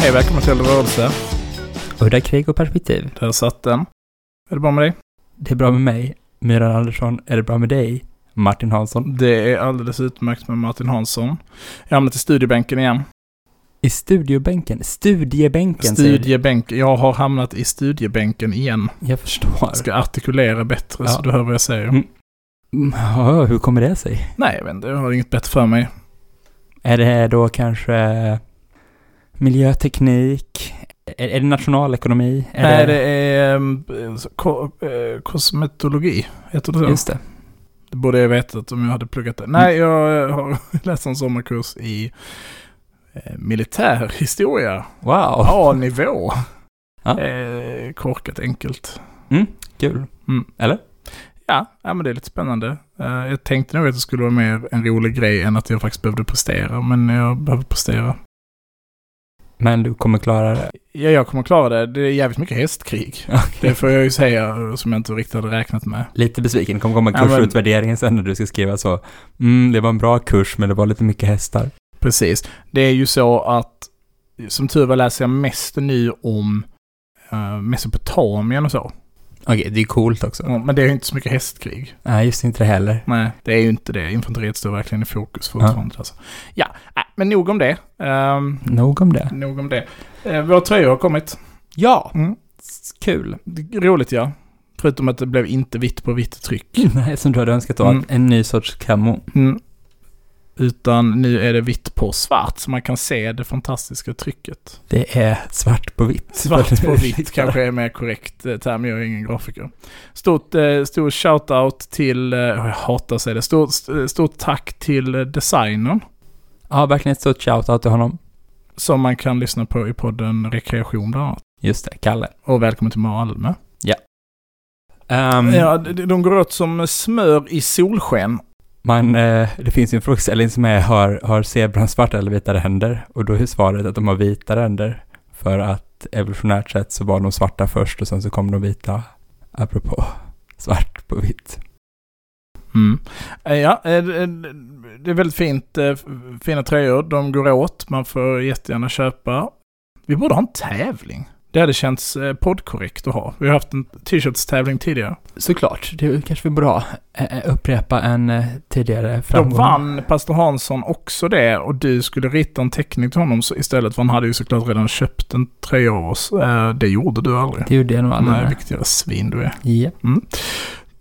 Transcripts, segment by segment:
Hej, välkommen till Rörelse. Udda krig och perspektiv. Där satt den. Är det bra med dig? Det är bra med mig. Myran Andersson, är det bra med dig? Martin Hansson. Det är alldeles utmärkt med Martin Hansson. Jag hamnat i studiebänken igen. I studiobänken. Studiebänken du. Studiebänken. Jag har hamnat i studiebänken igen. Jag förstår. Jag ska artikulera bättre så Ja. du hör vad jag säger. Mm, Ja, hur kommer det sig? Nej, jag vet inte. Jag har inget bättre för mig. Är det då kanske miljöteknik? Är, är det nationalekonomi? Är Nej, det är um, ko, eh, kosmetologi. Heter det så? Just det. Det borde jag vetat om jag hade pluggat det. Nej, jag eh, har läst en sommarkurs i eh, militärhistoria. Wow. A-nivå. Ja. Eh, korkat enkelt. Kul. Mm. Eller? Ja, ja, men det är lite spännande. Eh, jag tänkte nog att det skulle vara mer en rolig grej än att jag faktiskt behövde prestera. Men jag behöver prestera. Men du kommer klara det? Ja, jag kommer klara det. Det är jävligt mycket hästkrig. Det får jag ju säga som jag inte riktigt hade räknat med. Lite besviken. kommer komma kursutvärderingen sen när du ska skriva så. Mm, det var en bra kurs men det var lite mycket hästar. Precis. Det är ju så att som tur var läser jag mest nu om uh, Mesopotamien och så. Okej, det är coolt också. Ja, Men det är ju inte så mycket hästkrig. Nej, just inte det heller. Nej, det är ju inte det. Infanteriet står verkligen i fokus fortfarande. Alltså. Ja, men nog om det. Um, Nog om det. nog om det. Uh, våra tröjor har kommit. Ja, Mm. kul. Roligt ja. Förutom att det blev inte vitt på vitt tryck. Nej, som du hade önskat då. Mm. En ny sorts camo. Mm. Utan nu är det vitt på svart så man kan se det fantastiska trycket. Det är svart på vitt. Svart på vitt kanske är mer korrekt eh, term, jag är ingen grafiker. Stort, eh, stor shout-out till, eh, jag hatar att säga det, stort, stort tack till designern. Ja, verkligen ett stort shout-out till honom. Som man kan lyssna på i podden Rekreation bland annat. Just det, Kalle. Och välkommen till Malmö. Ja, de, de går åt som smör i solsken man, eh, det finns ju en frågeställning som är, har, har zebran svarta eller vita ränder? Och då är svaret att de har vita ränder. För att evolutionärt sett så var de svarta först och sen så kom de vita. Apropå svart på vitt. Mm. Eh, ja, eh, eh, det är väldigt fint, fina tröjor. De går åt, man får jättegärna köpa. Vi borde ha en tävling. Det hade känts eh, poddkorrekt att ha. Vi har haft en t-shirts-tävling tidigare. Såklart, det kanske vi borde ha. Upprepa en eh, tidigare Då framgång. vann pastor Hansson också det och du skulle rita en teckning till honom istället för han hade ju såklart redan köpt en tröja av oss. Eh, Det gjorde du aldrig. Det gjorde jag nog aldrig. Nej, vilket jävla svin du är. ja.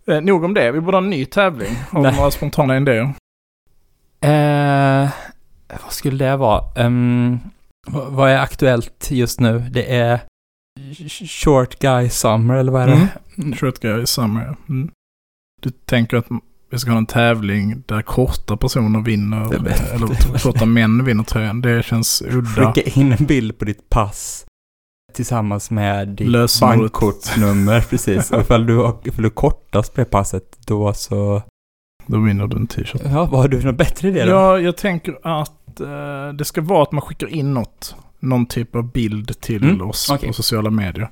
Eh, nog om det. Vi borde ha en ny tävling. Har du några spontana idéer? Eh, vad skulle det vara? Ehm, vad, är aktuellt just nu? Det är Short Guy Summer, eller vad är det? Mm. Short guy summer. Mm. Du tänker att vi ska ha en tävling där korta personer vinner, eller korta män vinner tröjan. Det känns udda. Skicka in en bild på ditt pass tillsammans med ditt Lösenordet. bankkortsnummer, precis. Och ifall du, ifall du kortast på det passet, då så... Då vinner du en t-shirt. Ja, vad har du för någon bättre idé då? Ja, jag tänker att eh, det ska vara att man skickar in något. Någon typ av bild till Mm, oss okej. på sociala medier.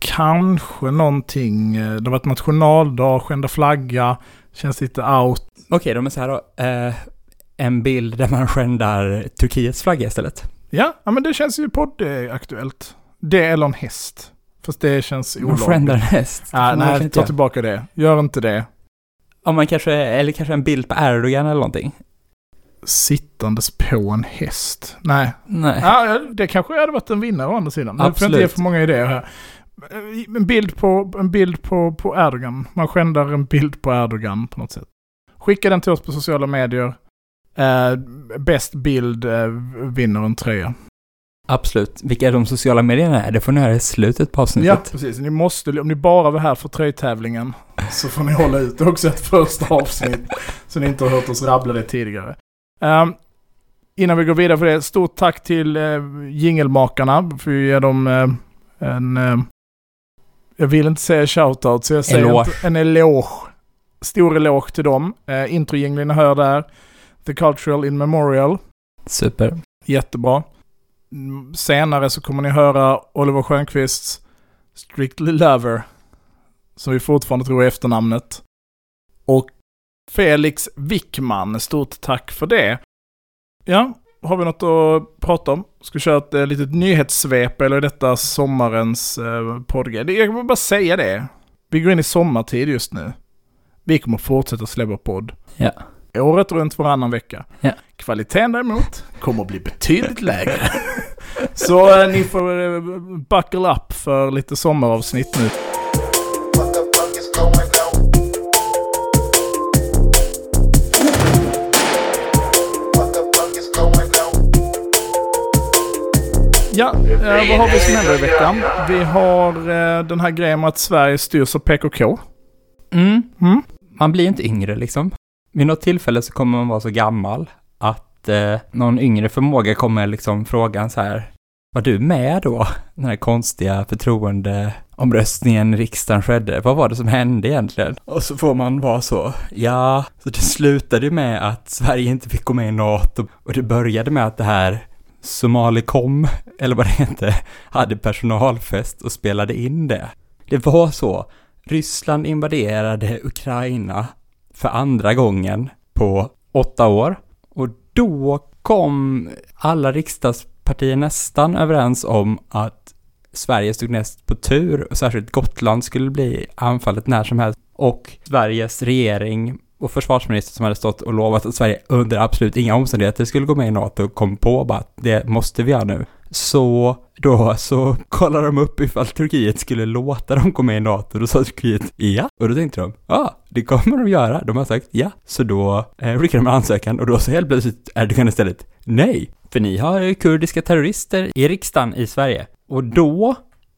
Kanske någonting, eh, det har varit nationaldag, skända flagga, känns lite out. Okej, de är så här då. Eh, en bild där man skändar Turkiets flagga istället. Ja, ja men det känns ju poddaktuellt. Det eller en häst. Fast det känns Man olagligt. skändar en häst. Ja, man nej, ta tillbaka det. Gör inte det. Ja, man kanske, eller kanske en bild på Erdogan eller någonting. Sittandes på en häst. Nej. Nej. Ja, ja, det kanske hade varit en vinnare å andra sidan. Men Jag får inte Absolut. ge för många idéer här. En bild på, en bild på, på Erdogan. Man skändar en bild på Erdogan på något sätt. Skicka den till oss på sociala medier. Eh, bäst bild eh, vinner en tröja. Absolut. Vilka de sociala medierna är, det får ni höra i slutet på Ja, avsnittet. precis. Ni måste, om ni bara var här för tröjtävlingen så får ni hålla ut också ett första avsnitt. så ni inte har hört oss rabbla det tidigare. Ehm, Innan vi går vidare för det, stort tack till eh, jingelmakarna. För vi ger dem eh, en... Eh, jag vill inte säga shoutout, så jag säger Eloge. Inte, en eloge. Stor eloge till dem. Introjingeln ni hör där. The Cultural In Memorial. Super. Jättebra. Senare så kommer ni höra Oliver Stjernqvists Strictly Lover. Som vi fortfarande tror är efternamnet. Och Felix Wickman, stort tack för det. Ja, har vi något att prata om? Ska vi köra ett eh, litet nyhetssvep eller detta sommarens eh, poddgrej? Jag vill bara säga det. Vi går in i sommartid just nu. Vi kommer fortsätta släppa podd. Ja. Året runt varannan vecka. Ja. Kvaliteten däremot kommer att bli betydligt lägre. Så eh, ni får eh, buckle up för lite sommaravsnitt nu. What the fuck is going Ja, eh, vad har vi som händer i veckan? Vi har eh, den här grejen med att Sverige styrs av PKK. Mm. Mm. Man blir inte yngre liksom. Vid något tillfälle så kommer man vara så gammal att eh, någon yngre förmåga kommer liksom frågan så här. Var du med då? Den här konstiga förtroendeomröstningen i riksdagen skedde. Vad var det som hände egentligen? Och så får man vara så. Ja, så det slutade med att Sverige inte fick gå med i NATO. Och det började med att det här Somalicom, eller vad det hette, hade personalfest och spelade in det. Det var så. Ryssland invaderade Ukraina för andra gången på åtta år. Och då kom alla riksdagspartier nästan överens om att Sverige stod näst på tur och särskilt Gotland skulle bli anfallet när som helst. Och Sveriges regering och försvarsminister som hade stått och lovat att Sverige under absolut inga omständigheter skulle gå med i NATO kom på bara att det måste vi göra nu. Så då så kollade de upp ifall Turkiet skulle låta dem gå med i NATO. Då sa Turkiet ja. Och då tänkte de ja, det kommer de göra. De har sagt ja. Så då eh, skickade de en ansökan och då så helt plötsligt Erdogan istället nej. För ni har ju kurdiska terrorister i riksdagen i Sverige. Och då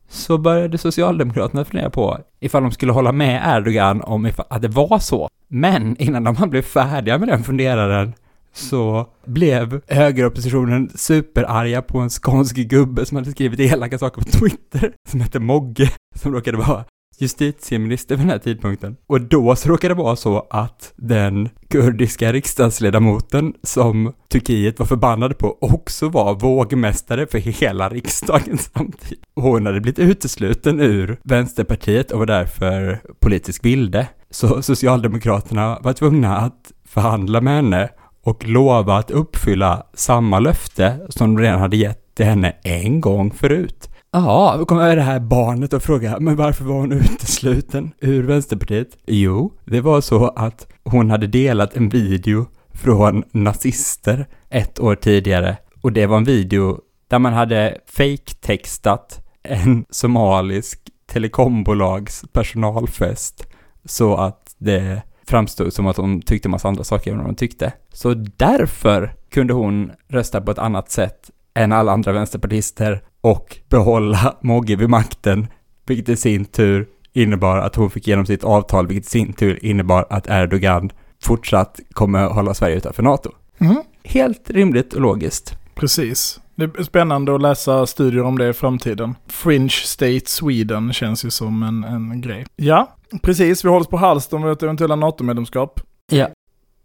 så började Socialdemokraterna fundera på ifall de skulle hålla med Erdogan om ifall, att det var så. Men innan de blev färdiga med den funderaren så blev högeroppositionen superarga på en skånsk gubbe som hade skrivit elaka saker på Twitter, som hette Mogge, som råkade vara justitieminister vid den här tidpunkten. Och då så råkade det vara så att den kurdiska riksdagsledamoten som Turkiet var förbannade på också var vågmästare för hela riksdagen samtidigt. Hon hade blivit utesluten ur Vänsterpartiet och var därför politisk vilde. Så Socialdemokraterna var tvungna att förhandla med henne och lova att uppfylla samma löfte som de redan hade gett till henne en gång förut. Ja, då kommer det här barnet och fråga, men varför var hon utesluten ur Vänsterpartiet? Jo, det var så att hon hade delat en video från nazister ett år tidigare. Och det var en video där man hade fake-textat en somalisk telekombolags personalfest så att det framstod som att hon tyckte massa andra saker än vad hon tyckte. Så därför kunde hon rösta på ett annat sätt än alla andra vänsterpartister och behålla Mogge vid makten, vilket i sin tur innebar att hon fick igenom sitt avtal, vilket i sin tur innebar att Erdogan fortsatt kommer hålla Sverige utanför NATO. Mm. Helt rimligt och logiskt. Precis. Det är spännande att läsa studier om det i framtiden. Fringe State Sweden känns ju som en, en grej. Ja, precis. Vi håller oss på halster om ett eventuella NATO-medlemskap. Ja.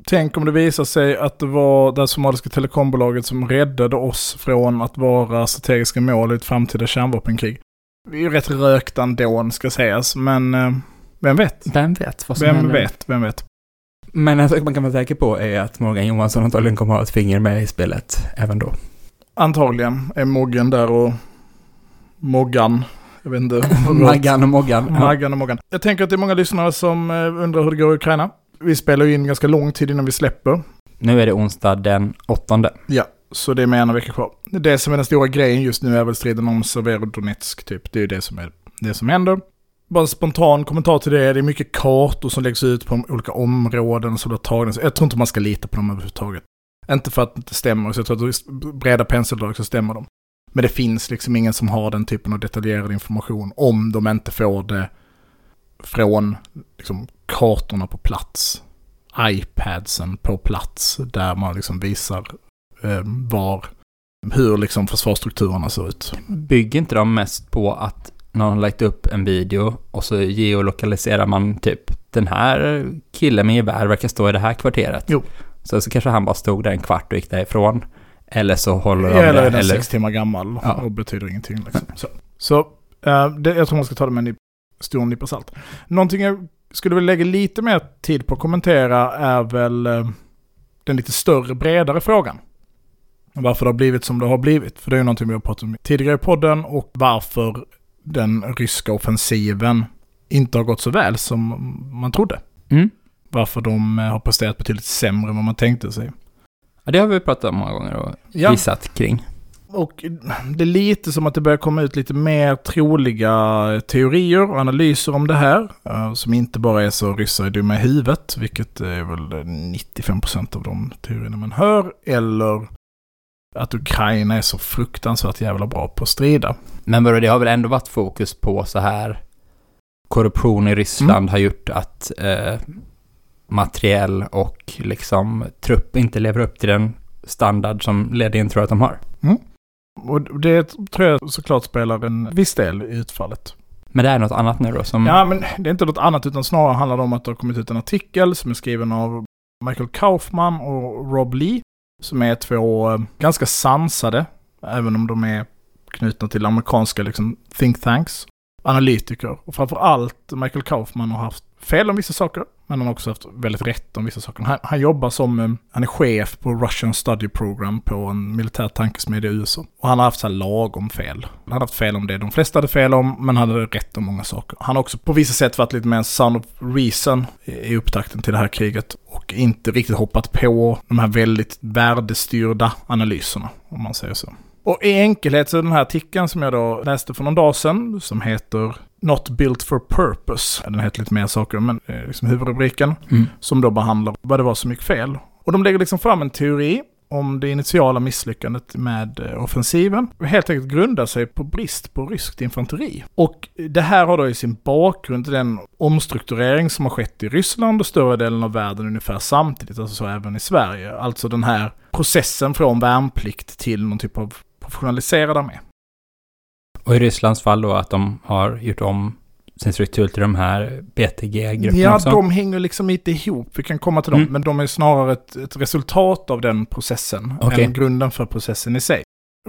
Tänk om det visar sig att det var det somaliska telekombolaget som räddade oss från att vara strategiska mål i ett framtida kärnvapenkrig. Vi är ju rätt rökta ändå, ska sägas, men eh, vem vet? Vem vet vad som Vem händer? vet? Vem vet? Men en sak man kan vara säker på är att Morgan Johansson antagligen kommer ha ett finger med i spelet även då. Antagligen är Moggen där och Moggan. Jag vet inte. Maggan och Moggan. Ja. Maggan och Moggan. Jag tänker att det är många lyssnare som eh, undrar hur det går i Ukraina. Vi spelar ju in ganska lång tid innan vi släpper. Nu är det onsdag den åttonde. Ja, så det är med en vecka kvar. Det som är den stora grejen just nu är väl striden om Severodonetsk typ. Det är ju det som är det som händer. Bara en spontan kommentar till det. Det är mycket kartor som läggs ut på olika områden som har tagits. Jag tror inte man ska lita på dem överhuvudtaget. Inte för att det inte stämmer, så jag tror att breda penseldrag så stämmer de. Men det finns liksom ingen som har den typen av detaljerad information om de inte får det från liksom, kartorna på plats. iPadsen på plats där man liksom visar eh, var, hur liksom försvarsstrukturerna ser ut. Bygger inte de mest på att någon har lagt upp en video och så geolokaliserar man typ den här killen med gevär verkar stå i det här kvarteret. Jo. Så, så kanske han bara stod där en kvart och gick därifrån. Eller så håller de Eller det. är den Eller, sex timmar gammal Ja. och betyder ingenting. Liksom. Så, så eh, det, jag tror man ska ta det med en stor nypa salt. Någonting jag skulle vilja lägga lite mer tid på att kommentera är väl eh, den lite större, bredare frågan. Varför det har blivit som det har blivit. För det är ju någonting vi har pratat om tidigare i podden och varför den ryska offensiven inte har gått så väl som man trodde. mm. Varför de eh, har presterat betydligt sämre än vad man tänkte sig. Ja, det har vi pratat om många gånger och Ja. gissat kring. Och det är lite som att det börjar komma ut lite mer troliga teorier och analyser om det här. eh, Som inte bara är så ryssar är dumma i huvudet, vilket är väl 95% av de teorierna man hör. Eller att Ukraina är så fruktansvärt jävla bra på att strida. Men vadå, det har väl ändå varit fokus på så här korruption i Ryssland Mm. har gjort att eh, materiell och liksom trupp inte lever upp till den standard som ledningen tror att de har. Och det tror jag såklart spelar en viss del i utfallet. Men det är något annat nu då som... Ja, men det är inte något annat utan snarare handlar det om att det har kommit ut en artikel som är skriven av Michael Kaufman och Rob Lee. Som är två eh, ganska sansade, även om de är knutna till amerikanska liksom, think tanks, analytiker. Och framför allt Michael Kaufman har haft fel om vissa saker, men han har också haft väldigt rätt om vissa saker. Han, han jobbar som, eh, han är chef på Russian Study Program på en militär tankesmedja i USA. Och han har haft så här lagom fel. Han har haft fel om det de flesta hade fel om, men han hade rätt om många saker. Han har också på vissa sätt varit lite mer en son of reason i i upptakten till det här kriget. Och inte riktigt hoppat på de här väldigt värdestyrda analyserna, om man säger så. Och i enkelhet så är den här artikeln som jag då läste för någon dag sedan, som heter Not Built for Purpose. Den heter lite mer saker, men eh, liksom huvudrubriken Mm. som då behandlar vad det var som gick fel. Och de lägger liksom fram en teori om det initiala misslyckandet med eh, offensiven. Helt enkelt grundar sig på brist på ryskt infanteri. Och det här har då i sin bakgrund den omstrukturering som har skett i Ryssland och större delen av världen ungefär samtidigt, alltså så även i Sverige. Alltså den här processen från värnplikt till någon typ av professionaliserad armé. Och i Rysslands fall då att de har gjort om sin struktur till de här BTG-grupperna Ja, också. de hänger liksom inte ihop. Vi kan komma till dem, Mm. men de är snarare ett, ett resultat av den processen Okej. än grunden för processen i sig.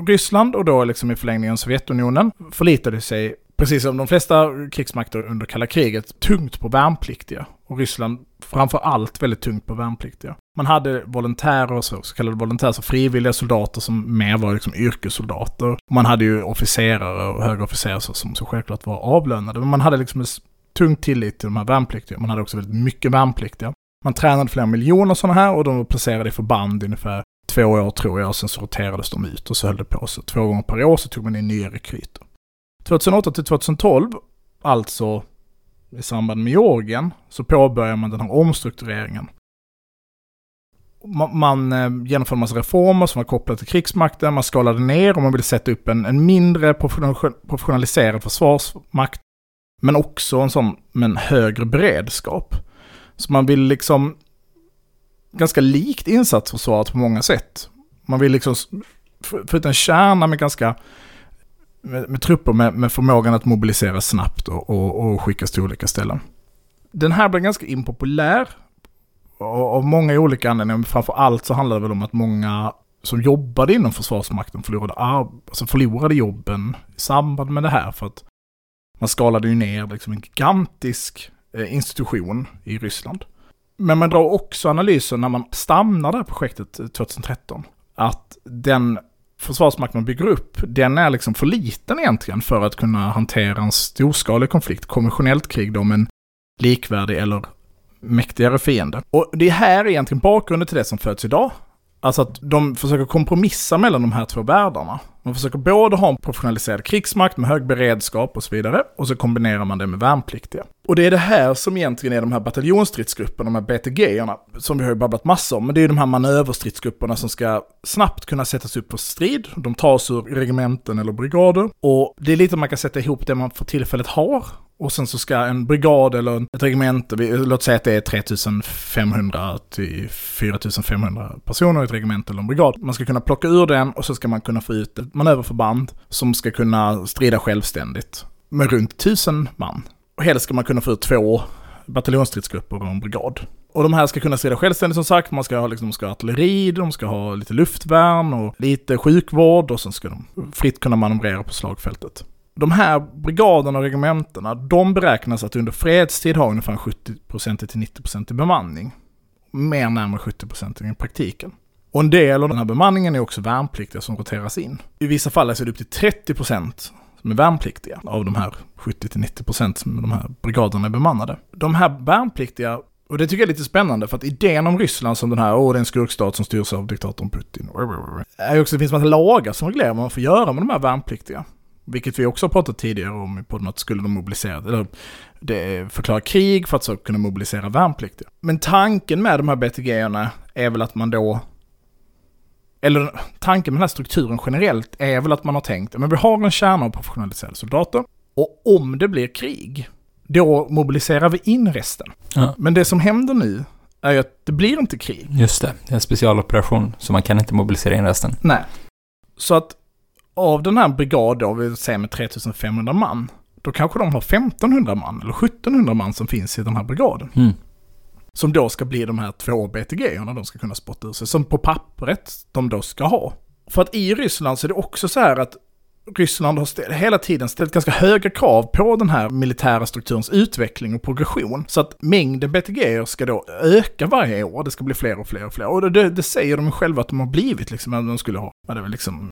Ryssland och då liksom i förlängningen Sovjetunionen förlitade sig, precis som de flesta krigsmakter under kalla kriget, tungt på värnpliktiga. Och Ryssland framför allt väldigt tungt på värnpliktiga. Man hade volontärer, så, så kallade volontärer, så frivilliga soldater som mer var liksom yrkessoldater. Man hade ju officerare och högre officerare så- som så självklart var avlönade. Men man hade liksom en tung tillit till de här värnpliktiga. Man hade också väldigt mycket värnpliktiga. Man tränade flera miljoner sådana här och de var placerade i förband i ungefär två år tror jag och sen sorterades de ut och så höll det på så två gånger per år så tog man in nya rekryter. 2008 till 2012, alltså i samband med Georgien, så påbörjar man den här omstruktureringen. Man, eh, man genomförde en massa reformer som var kopplade till krigsmakten, man skalade ner och man ville sätta upp en, en mindre professionaliserad försvarsmakt, men också en sån med en högre beredskap. Så man vill liksom ganska likt insatsförsvaret på många sätt. Man vill liksom förutom få ut en kärna med ganska med, med trupper med, med förmågan att mobilisera snabbt och, och, och skickas till olika ställen. Den här blev ganska impopulär av många olika anledningar, men framför allt så handlade det väl om att många som jobbade inom Försvarsmakten förlorade, alltså förlorade jobben i samband med det här. För att man skalade ju ner liksom en gigantisk eh, institution i Ryssland. Men man drar också analysen när man stannar det här projektet eh, 2013. Att den försvarsmakten man bygger upp, den är liksom för liten egentligen för att kunna hantera en storskalig konflikt, konventionellt krig då men likvärdig eller mäktigare fiende. Och det här är egentligen bakgrunden till det som föds idag. Alltså att de försöker kompromissa mellan de här två världarna. Man försöker både ha en professionaliserad krigsmakt med hög beredskap och så vidare, och så kombinerar man det med värnpliktiga. Och det är det här som egentligen är de här bataljonsstridsgrupperna, de här BTG-erna, som vi har ju babblat massor om, men det är de här manöverstridsgrupperna som ska snabbt kunna sättas upp för strid. De tas ur regementen eller brigader. Och det är lite man kan sätta ihop det man för tillfället har och sen så ska en brigad eller ett regemente, låt säga att det är 3500 till 4500 personer i ett regemente eller en brigad. Man ska kunna plocka ur den och så ska man kunna få ut ett manöverförband som ska kunna strida självständigt med runt 1000 man. Och helst ska man kunna få ut två bataljonsstridsgrupper och en brigad. Och de här ska kunna strida självständigt som sagt, man ska ha, liksom, de ska ha artilleri, de ska ha lite luftvärn och lite sjukvård och sen ska de fritt kunna manövrera på slagfältet. De här brigaderna och regementena, de beräknas att under fredstid ha ungefär 70% till 90% i bemanning. Mer närmare 70% i praktiken. Och en del av den här bemanningen är också värnpliktiga som roteras in. I vissa fall är det upp till 30% som är värnpliktiga av de här 70-90% som de här brigaderna är bemannade. De här värnpliktiga, och det tycker jag är lite spännande för att idén om Ryssland som den här, åh det är en skurkstat som styrs av diktatorn Putin, är också, det finns massa lagar som reglerar vad man får göra med de här värnpliktiga. Vilket vi också har pratat tidigare om i podden att skulle de mobilisera, eller det förklara krig för att så kunna mobilisera värnpliktiga. Men tanken med de här BTG-erna är väl att man då eller tanken med den här strukturen generellt är väl att man har tänkt, men vi har en kärna av professionaliserade soldater och om det blir krig, då mobiliserar vi in resten. Ja. Men det som händer nu är ju att det blir inte krig. Just det, det är en specialoperation så man kan inte mobilisera in resten. Nej. Så att av den här brigaden, vi säger med 3500 man, då kanske de har 1500 man eller 1700 man som finns i den här brigaden. Mm. Som då ska bli de här två BTG-erna de ska kunna spotta ur sig, som på pappret de då ska ha. För att i Ryssland så är det också så här att Ryssland har ställ, hela tiden ställt ganska höga krav på den här militära strukturens utveckling och progression. Så att mängden BTG ska då öka varje år, det ska bli fler och fler och fler. Och det, det, säger de själva att de har blivit, liksom, att de skulle ha, vad det var liksom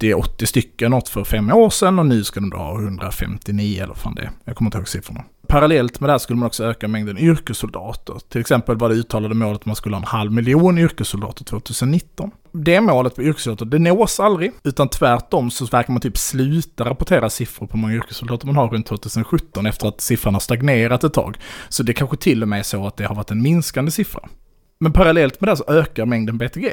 70-80 stycken något för fem år sedan och nu ska de då ha 159 eller vad fan det är. Jag kommer inte ihåg siffrorna. Parallellt med det här skulle man också öka mängden yrkessoldater. Till exempel var det uttalade målet att man skulle ha en halv miljon yrkessoldater 2019. Det målet på yrkessoldater, det nås aldrig, utan tvärtom så verkar man typ sluta rapportera siffror på hur många yrkessoldater man har runt 2017 efter att siffran har stagnerat ett tag. Så det kanske till och med är så att det har varit en minskande siffra. Men parallellt med det så ökar mängden BTG.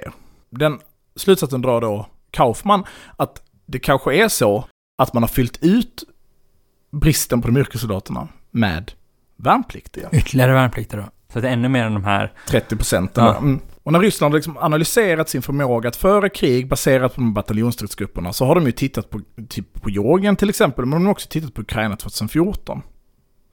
Den slutsatsen drar då Kaufman att det kanske är så att man har fyllt ut bristen på de yrkessoldaterna med värnpliktiga. Ytterligare värnplikter då. Så att det är ännu mer än de här. 30 procent. Ja. Mm. Och när Ryssland har liksom analyserat sin förmåga att föra krig baserat på de bataljonsstridsgrupperna så har de ju tittat på, typ på Georgien till exempel, men de har också tittat på Ukraina 2014.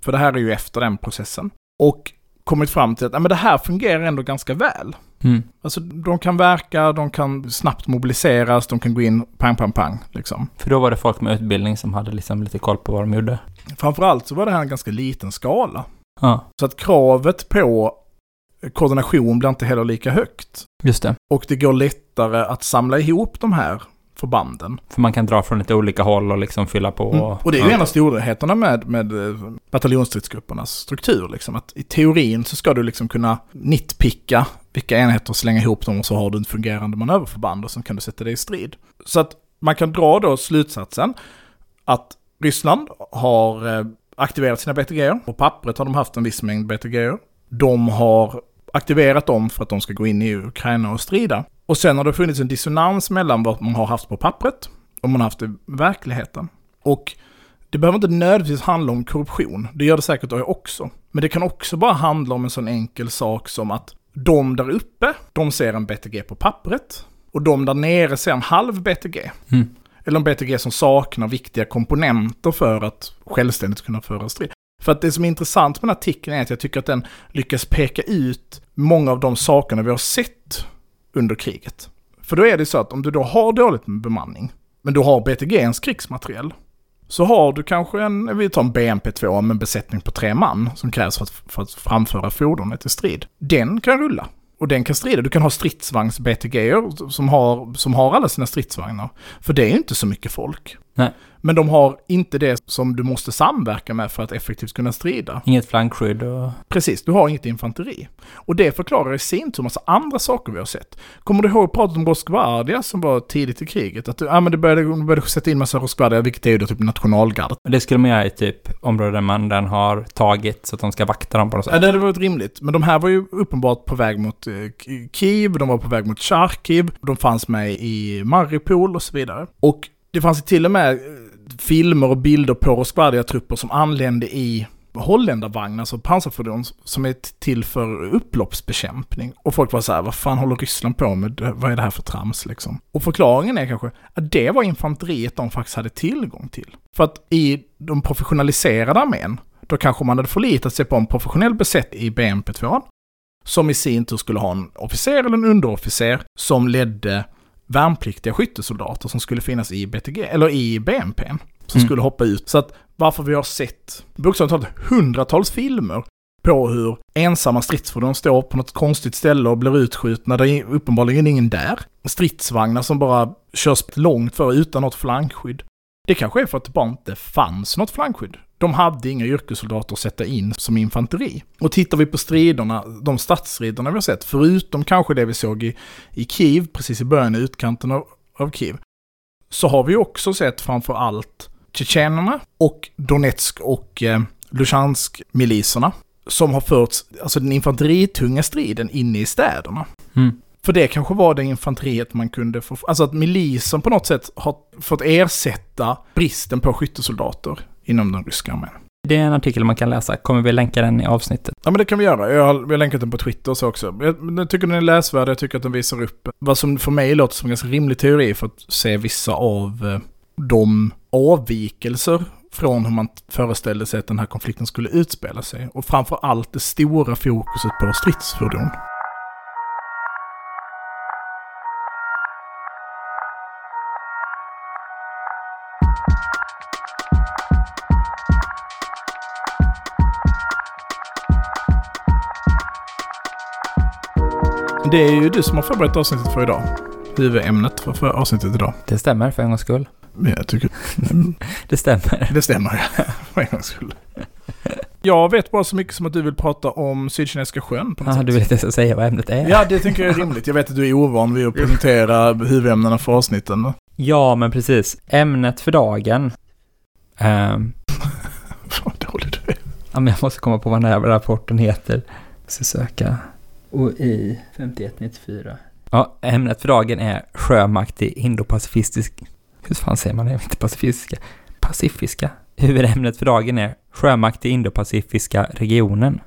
För det här är ju efter den processen. Och kommit fram till att ja, men det här fungerar ändå ganska väl. Mm. Alltså de kan verka, de kan snabbt mobiliseras, de kan gå in pang, pang, pang. Liksom. För då var det folk med utbildning som hade liksom lite koll på vad de gjorde. Framförallt så var det här en ganska liten skala. Ja, Så att kravet på koordination blir inte heller lika högt. just det. Och det går lättare att samla ihop de här förbanden. För man kan dra från lite olika håll och liksom fylla på. Mm. Och det är ju en av storheterna med, med eh, bataljonsstridsgruppernas struktur. Liksom. Att I teorin så ska du liksom kunna nitpicka vilka enheter, slänga ihop dem och så har du ett fungerande manöverförband och sen kan du sätta det i strid. Så att man kan dra då slutsatsen att Ryssland har eh, aktiverat sina BTG. På pappret har de haft en viss mängd BTG. De har aktiverat dem för att de ska gå in i Ukraina och strida. Och sen har det funnits en dissonans mellan vad man har haft på pappret och man har haft i verkligheten. Och det behöver inte nödvändigtvis handla om korruption. Det gör det säkert också. Men det kan också bara handla om en sån enkel sak som att de där uppe, de ser en BTG på pappret. Och de där nere ser en halv BTG. Mm. Eller en BTG som saknar viktiga komponenter för att självständigt kunna föra strid. För att det som är intressant med den här artikeln är att jag tycker att den lyckas peka ut många av de sakerna vi har sett under kriget. För då är det så att om du då har dåligt med bemanning, men du har BTGns krigsmateriel, så har du kanske en, vi tar en BMP2 med en besättning på tre man som krävs för att, för att framföra fordonet i strid. Den kan rulla. Och den kan strida. Du kan ha stridsvagns BTG som har, som har alla sina stridsvagnar. För det är ju inte så mycket folk. Nej. Men de har inte det som du måste samverka med för att effektivt kunna strida. Inget flankskydd och... Precis, du har inget infanteri. Och det förklarar i sin tur massa andra saker vi har sett. Kommer du ihåg pratet om Rosgvardia som var tidigt i kriget? Att du, ja, men du började, du började sätta in massa Rosgvardia, vilket är ju då typ nationalgardet. Det skulle man göra i typ områden man redan har tagit så att de ska vakta dem på något Ja, sätt. det hade varit rimligt. Men de här var ju uppenbart på väg mot eh, Kiev, de var på väg mot Charkiv, de fanns med i Maripol och så vidare. Och det fanns till och med, eh, filmer och bilder på Rosquadia-trupper som anlände i holländarvagnar, alltså pansarfordon som är till för upploppsbekämpning. Och folk var så här, vad fan håller Ryssland på med? Vad är det här för trams liksom? Och förklaringen är kanske att det var infanteriet de faktiskt hade tillgång till. För att i de professionaliserade armén, då kanske man hade förlitat sig på en professionell besättning i BMP2, som i sin tur skulle ha en officer eller en underofficer som ledde värnpliktiga skyttesoldater som skulle finnas i BTG, eller i BMP, som Mm. skulle hoppa ut. Så att varför vi har sett bokstavligt talat hundratals filmer på hur ensamma stridsfordon står på något konstigt ställe och blir utskjutna. Det är uppenbarligen ingen där. Stridsvagnar som bara körs långt för utan något flankskydd. Det kanske är för att det bara inte fanns något flankskydd. De hade inga yrkessoldater att sätta in som infanteri. Och tittar vi på striderna, de stadsstriderna vi har sett, förutom kanske det vi såg i, i Kiev, precis i början, i utkanten av, av Kiev, så har vi också sett framför allt tjetjenerna och Donetsk och eh, Luhansk-miliserna som har förts, alltså den infanteritunga striden inne i städerna. Mm. För det kanske var det infanteriet man kunde få, alltså att milisen på något sätt har fått ersätta bristen på skyttesoldater inom den ryska armén. Det är en artikel man kan läsa. Kommer vi länka den i avsnittet? Ja men det kan vi göra. Jag har, vi har länkat den på Twitter och så också. Jag, jag tycker den är läsvärd, jag tycker att den visar upp vad som för mig låter som en ganska rimlig teori för att se vissa av eh, de avvikelser från hur man föreställde sig att den här konflikten skulle utspela sig. Och framför allt det stora fokuset på stridsfordon. Det är ju du som har förberett avsnittet för idag. Huvudämnet för, för avsnittet idag. Det stämmer för en gångs skull. Jag tycker Det stämmer. det stämmer, ja. för en gångs skull. Jag vet bara så mycket som att du vill prata om Sydkinesiska sjön på något Ja, sätt. du vill inte ens säga vad ämnet är? Ja, det tycker jag är rimligt. Jag vet att du är ovan vid att presentera huvudämnena för avsnitten. Ja, men precis. Ämnet för dagen. Um, Vad dålig du är. ja, men jag måste komma på vad den här rapporten heter. Jag ska söka. OI 5194. Ja, ämnet för dagen är sjömakt i indopacifistisk... Hur fan säger man det? Inte pacifiska. Pacifiska. Huvudämnet för dagen är sjömakt i indopacifiska regionen.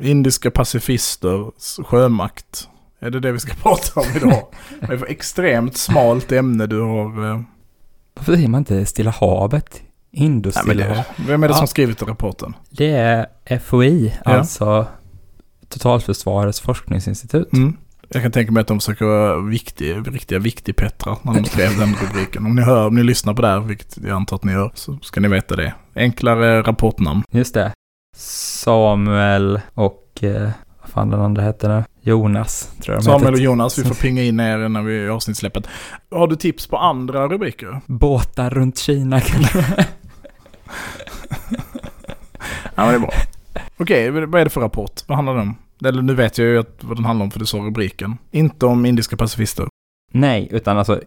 Indiska pacifisters sjömakt. Är det det vi ska prata om idag? Det är för extremt smalt ämne du har... eh, Varför säger man inte Stilla havet? Indostilla havet. vem är det som Ja. skrivit rapporten? Det är FOI, Ja. Totalförsvarets forskningsinstitut. Mm. Jag kan tänka mig att de försöker vara viktig, riktiga viktig-Petra när de skrev den rubriken. Om ni hör, om ni lyssnar på det här, vilket jag antar att ni gör, så ska ni veta det. Enklare rapportnamn. Just det. Samuel och, eh, vad fan den andra hette nu? Jonas, tror jag Samuel och. Jonas, vi får pinga in er när vi är avsnittsläppet. Har du tips på andra rubriker? Båtar runt Kina. Ja, men det är bra. Okej, vad är det för rapport? Vad handlar den om? Eller nu vet jag ju att, vad den handlar om för du sa rubriken. Inte om indiska pacifister. Nej, utan alltså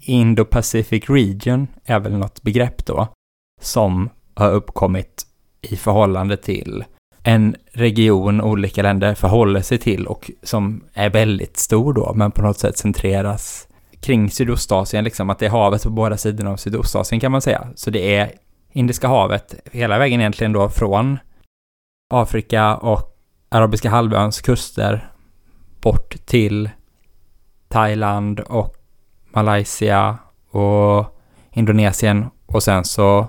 Indo-Pacific Region är väl något begrepp då som har uppkommit i förhållande till en region olika länder förhåller sig till och som är väldigt stor då, men på något sätt centreras kring Sydostasien, liksom att det är havet på båda sidorna av Sydostasien kan man säga. Så det är Indiska havet hela vägen egentligen då från Afrika och Arabiska halvöns kuster bort till Thailand och Malaysia och Indonesien och sen så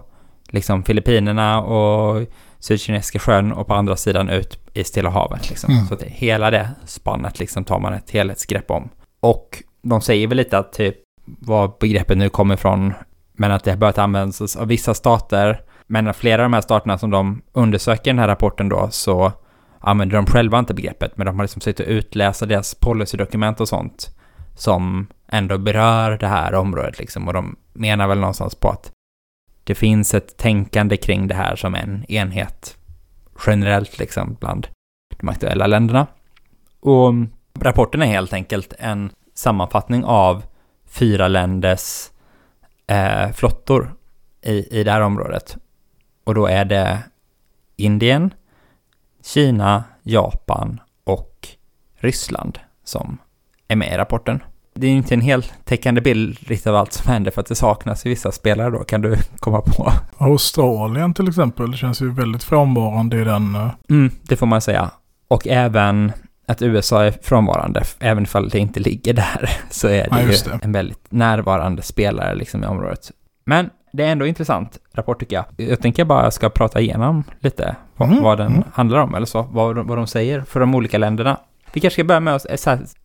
liksom Filippinerna och Sydkinesiska sjön och på andra sidan ut i Stilla havet. Liksom. Mm. Så det, hela det spannet liksom tar man ett helhetsgrepp om. Och de säger väl lite att typ var begreppet nu kommer ifrån, men att det har börjat användas av vissa stater. Men av flera av de här staterna som de undersöker i den här rapporten då så använder de själva inte begreppet, men de har liksom suttit och utläsa deras policydokument och sånt som ändå berör det här området liksom. Och de menar väl någonstans på att det finns ett tänkande kring det här som en enhet generellt liksom bland de aktuella länderna. Och rapporten är helt enkelt en sammanfattning av fyra länders eh, flottor i, i det här området. Och då är det Indien, Kina, Japan och Ryssland som är med i rapporten. det är inte en heltäckande bild riktigt av allt som händer för att det saknas i vissa spelare då, kan du komma på. Australien till exempel känns ju väldigt frånvarande i den. eh, Mm, det får man säga. Och även att USA är frånvarande, även ifall det inte ligger där, så är det Ja, ju det. en väldigt närvarande spelare liksom i området. Men det är ändå intressant rapport tycker jag. Jag tänker bara jag ska prata igenom lite vad, Mm, vad den mm. handlar om, eller så, vad, de- vad de säger för de olika länderna. Vi kanske ska börja med att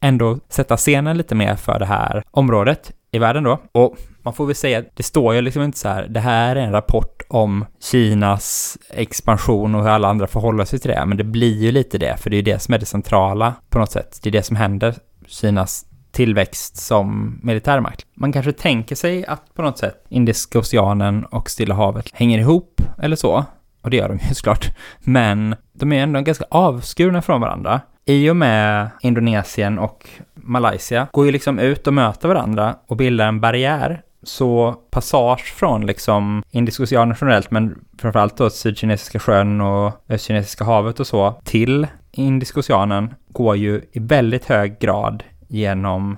ändå sätta scenen lite mer för det här området i världen då. Och man får väl säga att det står ju liksom inte så här, det här är en rapport om Kinas expansion och hur alla andra förhåller sig till det, men det blir ju lite det, för det är ju det som är det centrala på något sätt. Det är det som händer, Kinas tillväxt som militärmakt. Man kanske tänker sig att på något sätt Indiska oceanen och Stilla havet hänger ihop eller så, och det gör de ju såklart, men de är ändå ganska avskurna från varandra. I och med Indonesien och Malaysia går ju liksom ut och möter varandra och bildar en barriär. Så passage från liksom Indiska oceanen generellt, men framförallt då Sydkinesiska sjön och Östkinesiska havet och så, till Indiska oceanen går ju i väldigt hög grad genom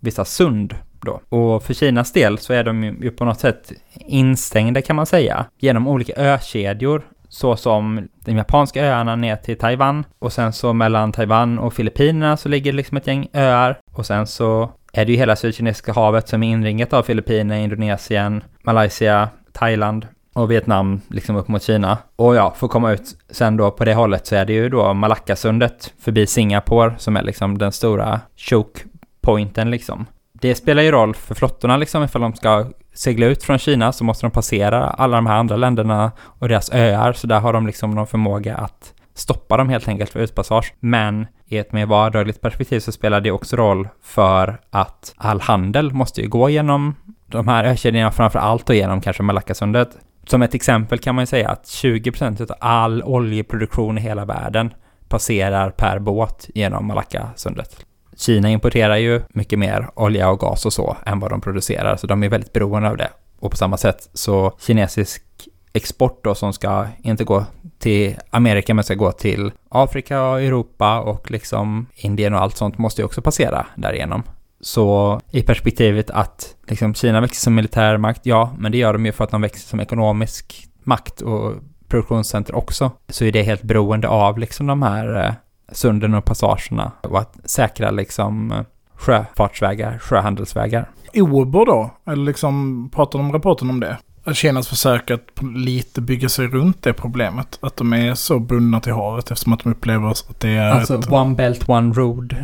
vissa sund då. Och för Kinas del så är de ju på något sätt instängda kan man säga, genom olika ökedjor så som de japanska öarna ner till Taiwan och sen så mellan Taiwan och Filippinerna så ligger det liksom ett gäng öar och sen så är det ju hela Sydkinesiska havet som är inringat av Filippinerna, Indonesien, Malaysia, Thailand och Vietnam liksom upp mot Kina. Och ja, för att komma ut sen då på det hållet så är det ju då Malackasundet förbi Singapore som är liksom den stora choke pointen liksom. Det spelar ju roll för flottorna liksom ifall de ska segla ut från Kina så måste de passera alla de här andra länderna och deras öar så där har de liksom någon förmåga att stoppa dem helt enkelt för utpassage. Men i ett mer vardagligt perspektiv så spelar det också roll för att all handel måste ju gå genom de här ökedjorna, framför allt och genom kanske Malackasundet. Som ett exempel kan man ju säga att 20% av all oljeproduktion i hela världen passerar per båt genom Malackasundet. Kina importerar ju mycket mer olja och gas och så än vad de producerar, så de är väldigt beroende av det. Och på samma sätt så kinesisk export då som ska inte gå till Amerika men ska gå till Afrika och Europa och liksom Indien och allt sånt måste ju också passera därigenom. Så i perspektivet att liksom Kina växer som militärmakt, ja, men det gör de ju för att de växer som ekonomisk makt och produktionscenter också, så är det helt beroende av liksom de här eh, sunden och passagerna och att säkra liksom sjöfartsvägar, sjöhandelsvägar. Ober då? Eller liksom, pratar de rapporten om det? Kinas försök att lite bygga sig runt det problemet. Att de är så bundna till havet eftersom att de upplever att det är Alltså ett... One Belt One Road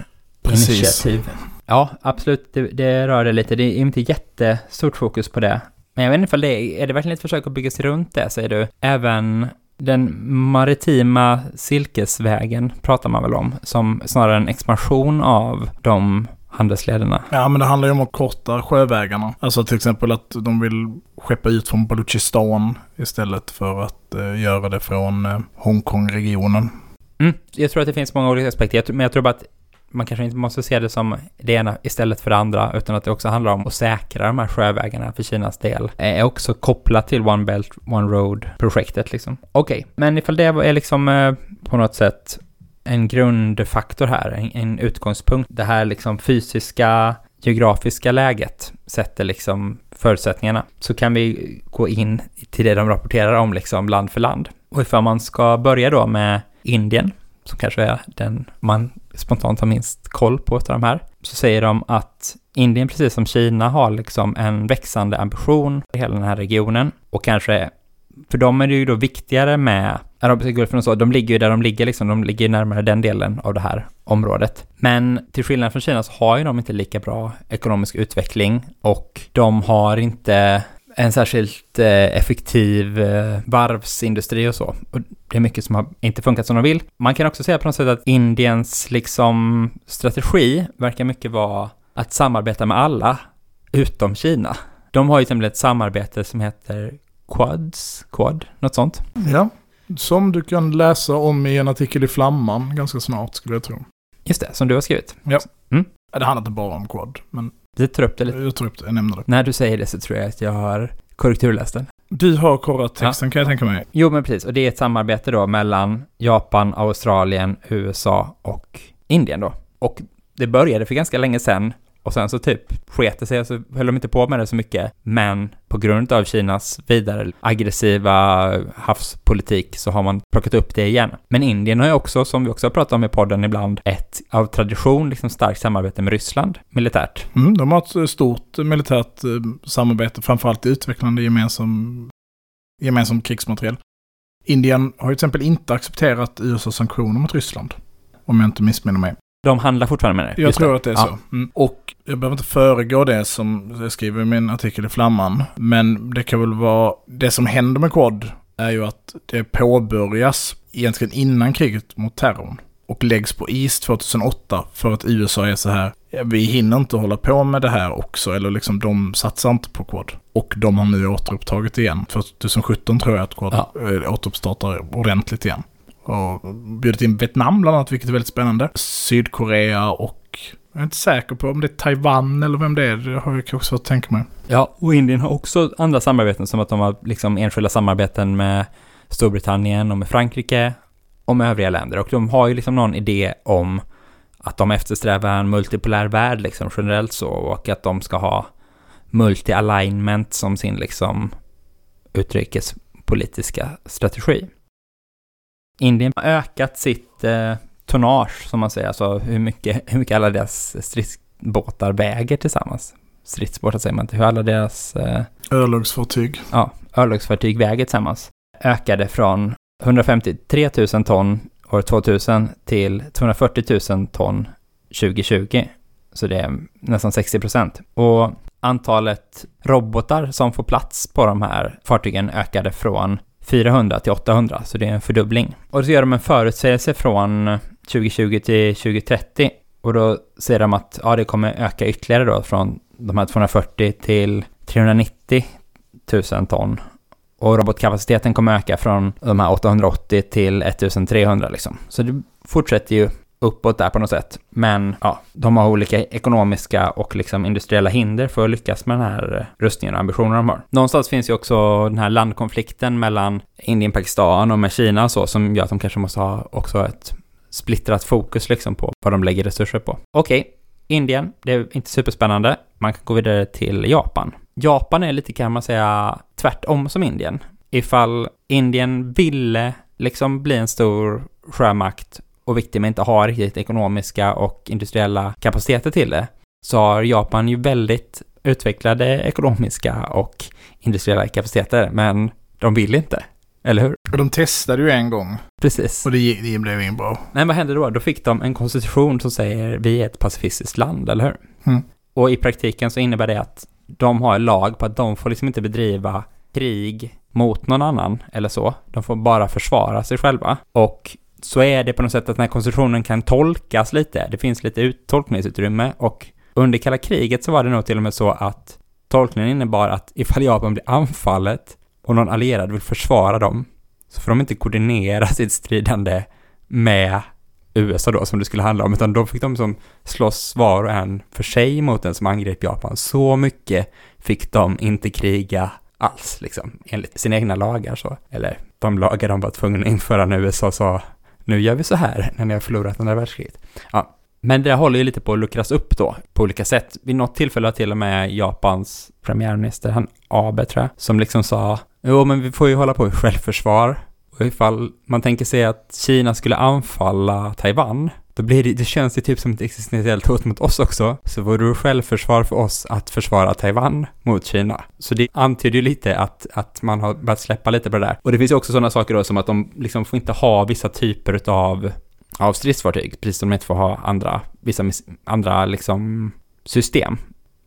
Precis. initiativ. Ja, absolut. Det, det rör det lite. Det är inte jättestort fokus på det. Men jag vet inte ifall det är, är det verkligen ett försök att bygga sig runt det, säger du? Även den maritima silkesvägen pratar man väl om, som snarare en expansion av de handelslederna. Ja, men det handlar ju om att korta sjövägarna. Alltså till exempel att de vill skeppa ut från Baluchistan istället för att eh, göra det från eh, Hongkong-regionen. Mm, jag tror att det finns många olika aspekter, men jag tror bara att man kanske inte måste se det som det ena istället för det andra, utan att det också handlar om att säkra de här sjövägarna för Kinas del. Är också kopplat till One Belt, One Road-projektet liksom. Okej, men ifall det är liksom eh, på något sätt en grundfaktor här, en, en utgångspunkt, det här liksom fysiska, geografiska läget sätter liksom förutsättningarna, så kan vi gå in till det de rapporterar om liksom land för land. Och ifall man ska börja då med Indien, som kanske är den man spontant har minst koll på av de här, så säger de att Indien, precis som Kina, har liksom en växande ambition i hela den här regionen. Och kanske, för dem är det ju då viktigare med Arabiska gulfen och så, de ligger ju där de ligger liksom, de ligger närmare den delen av det här området. Men till skillnad från Kina så har ju de inte lika bra ekonomisk utveckling och de har inte en särskilt eh, effektiv eh, varvsindustri och så. Och det är mycket som har inte funkat som de vill. Man kan också säga på något sätt att Indiens liksom strategi verkar mycket vara att samarbeta med alla utom Kina. De har ju till exempel ett samarbete som heter Quads, Quad, något sånt. Ja, som du kan läsa om i en artikel i Flamman ganska snart skulle jag tro. Just det, som du har skrivit. Ja, Det handlar inte bara om Quad, men Vi tar upp det lite. jag tror upp det, jag nämnde det. När du säger det så tror jag att jag har korrekturläst den. Du har korrat texten kan jag tänka mig. Jo, men precis. Och det är ett samarbete då mellan Japan, Australien, USA och Indien då. Och det började för ganska länge sedan och sen så typ sket det sig, så höll de inte på med det så mycket. Men på grund av Kinas vidare aggressiva havspolitik så har man plockat upp det igen. Men Indien har ju också, som vi också har pratat om i podden ibland, ett av tradition liksom starkt samarbete med Ryssland militärt. Mm, de har ett stort militärt eh, samarbete, framförallt i utvecklande gemensam, gemensam krigsmateriel. Indien har ju till exempel inte accepterat USAs sanktioner mot Ryssland. Om jag inte missminner mig. De handlar fortfarande med det. Jag tror det. att det är Ja. så. Mm. Och jag behöver inte föregå det som jag skriver i min artikel i Flamman. Men det kan väl vara, det som händer med Quad är ju att det påbörjas egentligen innan kriget mot terrorn. Och läggs på is 2008 för att USA är så här, "Ja, vi hinner inte hålla på med det här också. Eller liksom de satsar inte på Quad. Och de har nu återupptagit igen. 2017 tror jag att Quad Ja. eh, återuppstartar ordentligt igen. Och bjudit in Vietnam bland annat, vilket är väldigt spännande. Sydkorea och jag är inte säker på om det är Taiwan eller vem det är. Det har jag kanske svårt att tänka mig. Ja, och Indien har också andra samarbeten som att de har liksom enskilda samarbeten med Storbritannien och med Frankrike och med övriga länder. Och de har ju liksom någon idé om att de eftersträvar en multipolär värld liksom generellt så och att de ska ha multi-alignment som sin liksom utrikespolitiska strategi. Indien har ökat sitt eh, tonnage, som man säger, alltså hur mycket, hur mycket alla deras stridsbåtar väger tillsammans. Stridsbåtar säger man inte, hur alla deras eh, Örlogsfartyg. ja, örlogsfartyg väger tillsammans ökade från 153 000 ton år 2000 till 240 000 ton 2020. Så det är nästan 60 procent. Och antalet robotar som får plats på de här fartygen ökade från 400 till 800, så det är en fördubbling. Och så gör de en förutsägelse från 2020 till 2030 och då ser de att ja, det kommer öka ytterligare då från de här 240 till 390 000 ton. Och robotkapaciteten kommer öka från de här 880 till 1300 liksom. Så det fortsätter ju uppåt där på något sätt. Men ja, de har olika ekonomiska och liksom industriella hinder för att lyckas med den här rustningen och ambitionen de har. Någonstans finns ju också den här landkonflikten mellan Indien, Pakistan och med Kina och så som gör att de kanske måste ha också ett splittrat fokus liksom på vad de lägger resurser på. Okej, Indien, det är inte superspännande. Man kan gå vidare till Japan. Japan är lite kan man säga tvärtom som Indien. Ifall Indien ville liksom bli en stor sjömakt och viktig men inte har riktigt ekonomiska och industriella kapaciteter till det, så har Japan ju väldigt utvecklade ekonomiska och industriella kapaciteter, men de vill inte. Eller hur? Och de testade ju en gång. Precis. Och det, det blev inget bra. Nej, vad hände då? Då fick de en konstitution som säger vi är ett pacifistiskt land, eller hur? Mm. Och i praktiken så innebär det att de har en lag på att de får liksom inte bedriva krig mot någon annan eller så. De får bara försvara sig själva. Och så är det på något sätt att den här konstitutionen kan tolkas lite. Det finns lite ut- tolkningsutrymme och under kalla kriget så var det nog till och med så att tolkningen innebar att ifall Japan blir anfallet och någon allierad vill försvara dem så får de inte koordinera sitt stridande med USA då, som det skulle handla om, utan då fick de som slåss var och en för sig mot den som angrep Japan. Så mycket fick de inte kriga alls, liksom, enligt sina egna lagar så. Eller de lagar de var tvungna att införa när USA sa nu gör vi så här när ni har förlorat andra världskriget. Ja, men det håller ju lite på att luckras upp då, på olika sätt. Vid något tillfälle har till och med Japans premiärminister, han Abe tror jag, som liksom sa jo men vi får ju hålla på i självförsvar. Och ifall man tänker sig att Kina skulle anfalla Taiwan, då blir det, det känns ju typ som ett existentiellt hot mot oss också. Så vore det självförsvar för oss att försvara Taiwan mot Kina. Så det antyder ju lite att, att man har börjat släppa lite på det där. Och det finns ju också sådana saker då som att de liksom får inte ha vissa typer av av stridsfartyg, precis som de inte får ha andra, vissa andra liksom system.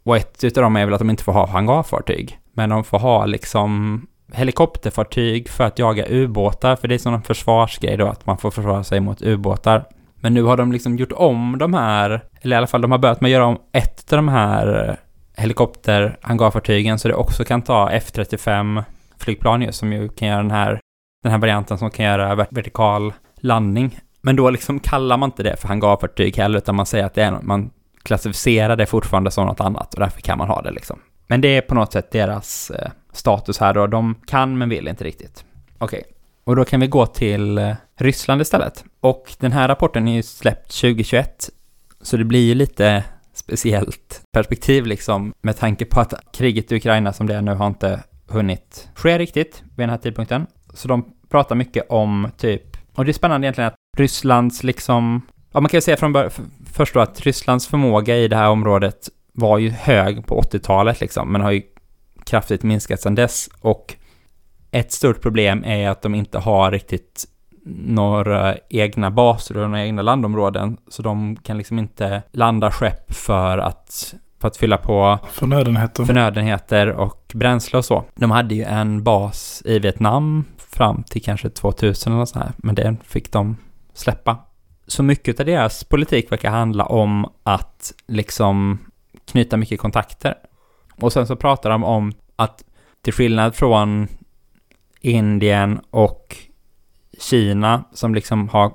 Och ett utav dem är väl att de inte får ha hangarfartyg, men de får ha liksom helikopterfartyg för att jaga ubåtar, för det är som en försvarsgrej då, att man får försvara sig mot ubåtar. Men nu har de liksom gjort om de här, eller i alla fall de har börjat med att göra om ett av de här eh, helikopterhangarfartygen, så det också kan ta F-35 flygplan just, som ju kan göra den här, den här varianten som kan göra vertikal landning. Men då liksom kallar man inte det för hangarfartyg heller, utan man säger att det är, man klassificerar det fortfarande som något annat och därför kan man ha det liksom. Men det är på något sätt deras eh, status här då. De kan men vill inte riktigt. Okej, och då kan vi gå till eh, Ryssland istället. Och den här rapporten är ju släppt 2021, så det blir ju lite speciellt perspektiv liksom med tanke på att kriget i Ukraina som det är nu har inte hunnit ske riktigt vid den här tidpunkten. Så de pratar mycket om typ, och det är spännande egentligen att Rysslands liksom, ja man kan ju säga från början, först då att Rysslands förmåga i det här området var ju hög på 80-talet liksom, men har ju kraftigt minskat sedan dess och ett stort problem är att de inte har riktigt några egna baser och några egna landområden, så de kan liksom inte landa skepp för att, för att fylla på Förnödenheter. förnödenheter och bränsle och så. De hade ju en bas i Vietnam fram till kanske 2000 eller sånt här, men den fick de släppa. Så mycket av deras politik verkar handla om att liksom knyta mycket kontakter. Och sen så pratar de om att till skillnad från Indien och Kina som liksom har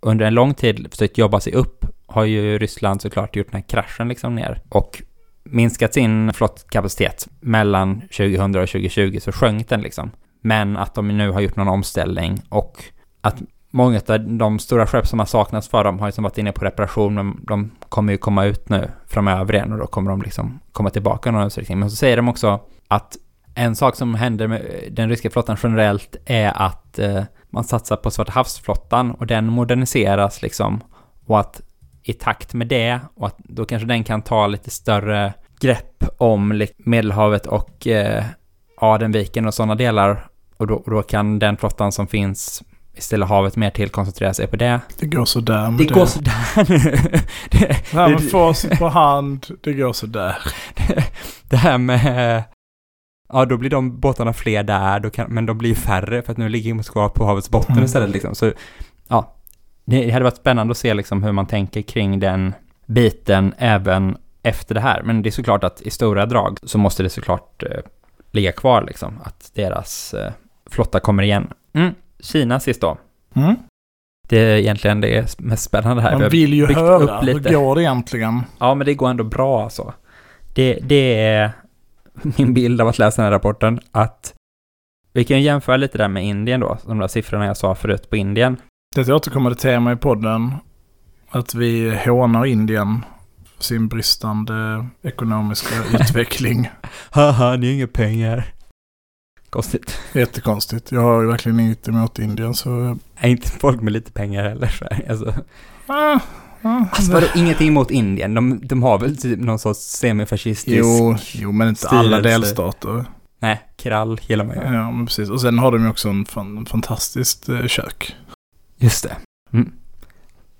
under en lång tid försökt jobba sig upp har ju Ryssland såklart gjort den här kraschen liksom ner och minskat sin flottkapacitet mellan 2000 och 2020 så sjönk den liksom. Men att de nu har gjort någon omställning och att många av de stora skepp som har saknats för dem har liksom varit inne på reparation men de kommer ju komma ut nu framöver igen och då kommer de liksom komma tillbaka i någon utsträckning. Men så säger de också att en sak som händer med den ryska flottan generellt är att eh, man satsar på Svarta havsflottan och den moderniseras liksom och att i takt med det och att då kanske den kan ta lite större grepp om Medelhavet och eh, Adenviken och sådana delar och då, och då kan den flottan som finns i Stilla havet mer till koncentrera sig på det. Det går sådär med Det det. går sådär nu. det, Det här med facit på hand, det går sådär. det här med... Ja, då blir de båtarna fler där, då kan, men de blir färre för att nu ligger Moskva på havets botten Mm. istället liksom. Så ja, det hade varit spännande att se liksom hur man tänker kring den biten även efter det här. Men det är såklart att i stora drag så måste det såklart eh, ligga kvar liksom, att deras eh, flotta kommer igen. Mm. Kina sist då. Mm. Det är egentligen det mest spännande här. Man vill ju höra, upp hur lite. går det egentligen? Ja, men det går ändå bra alltså. Det, det är min bild av att läsa den här rapporten, att vi kan ju jämföra lite där med Indien då, de där siffrorna jag sa förut på Indien. Det är ett återkommande tema i podden. Att vi hånar Indien för sin bristande ekonomiska utveckling. Haha, ni har inga pengar. Konstigt. Jättekonstigt. Jag har ju verkligen inget emot Indien så... Är inte folk med lite pengar heller så alltså. Ah, ah, Alltså vadå, ingenting emot Indien? De, de har väl typ någon sorts semifascistisk... jo, jo, men inte alla styrelse. delstater. Nej, krall gillar man ju. Ja, men precis. Och sen har de ju också en fan, fantastiskt eh, kök. Just det. Mm.